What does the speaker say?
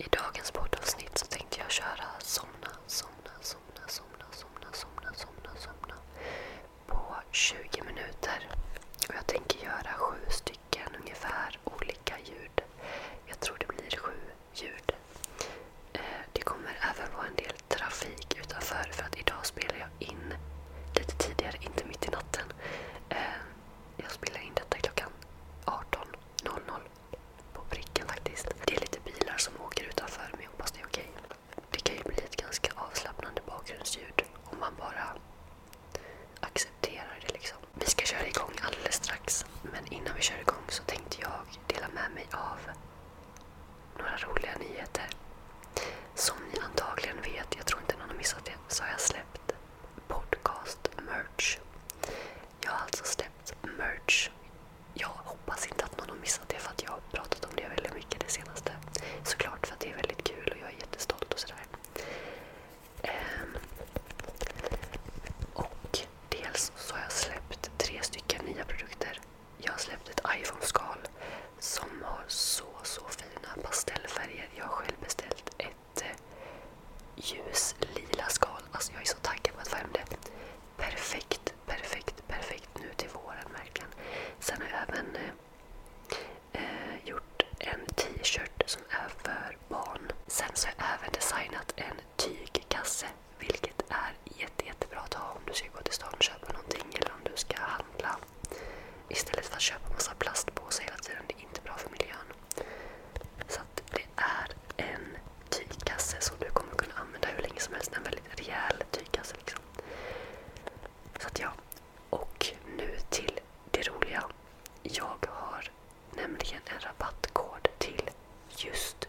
i dagens podd. gracias. nämligen en rabattkod till just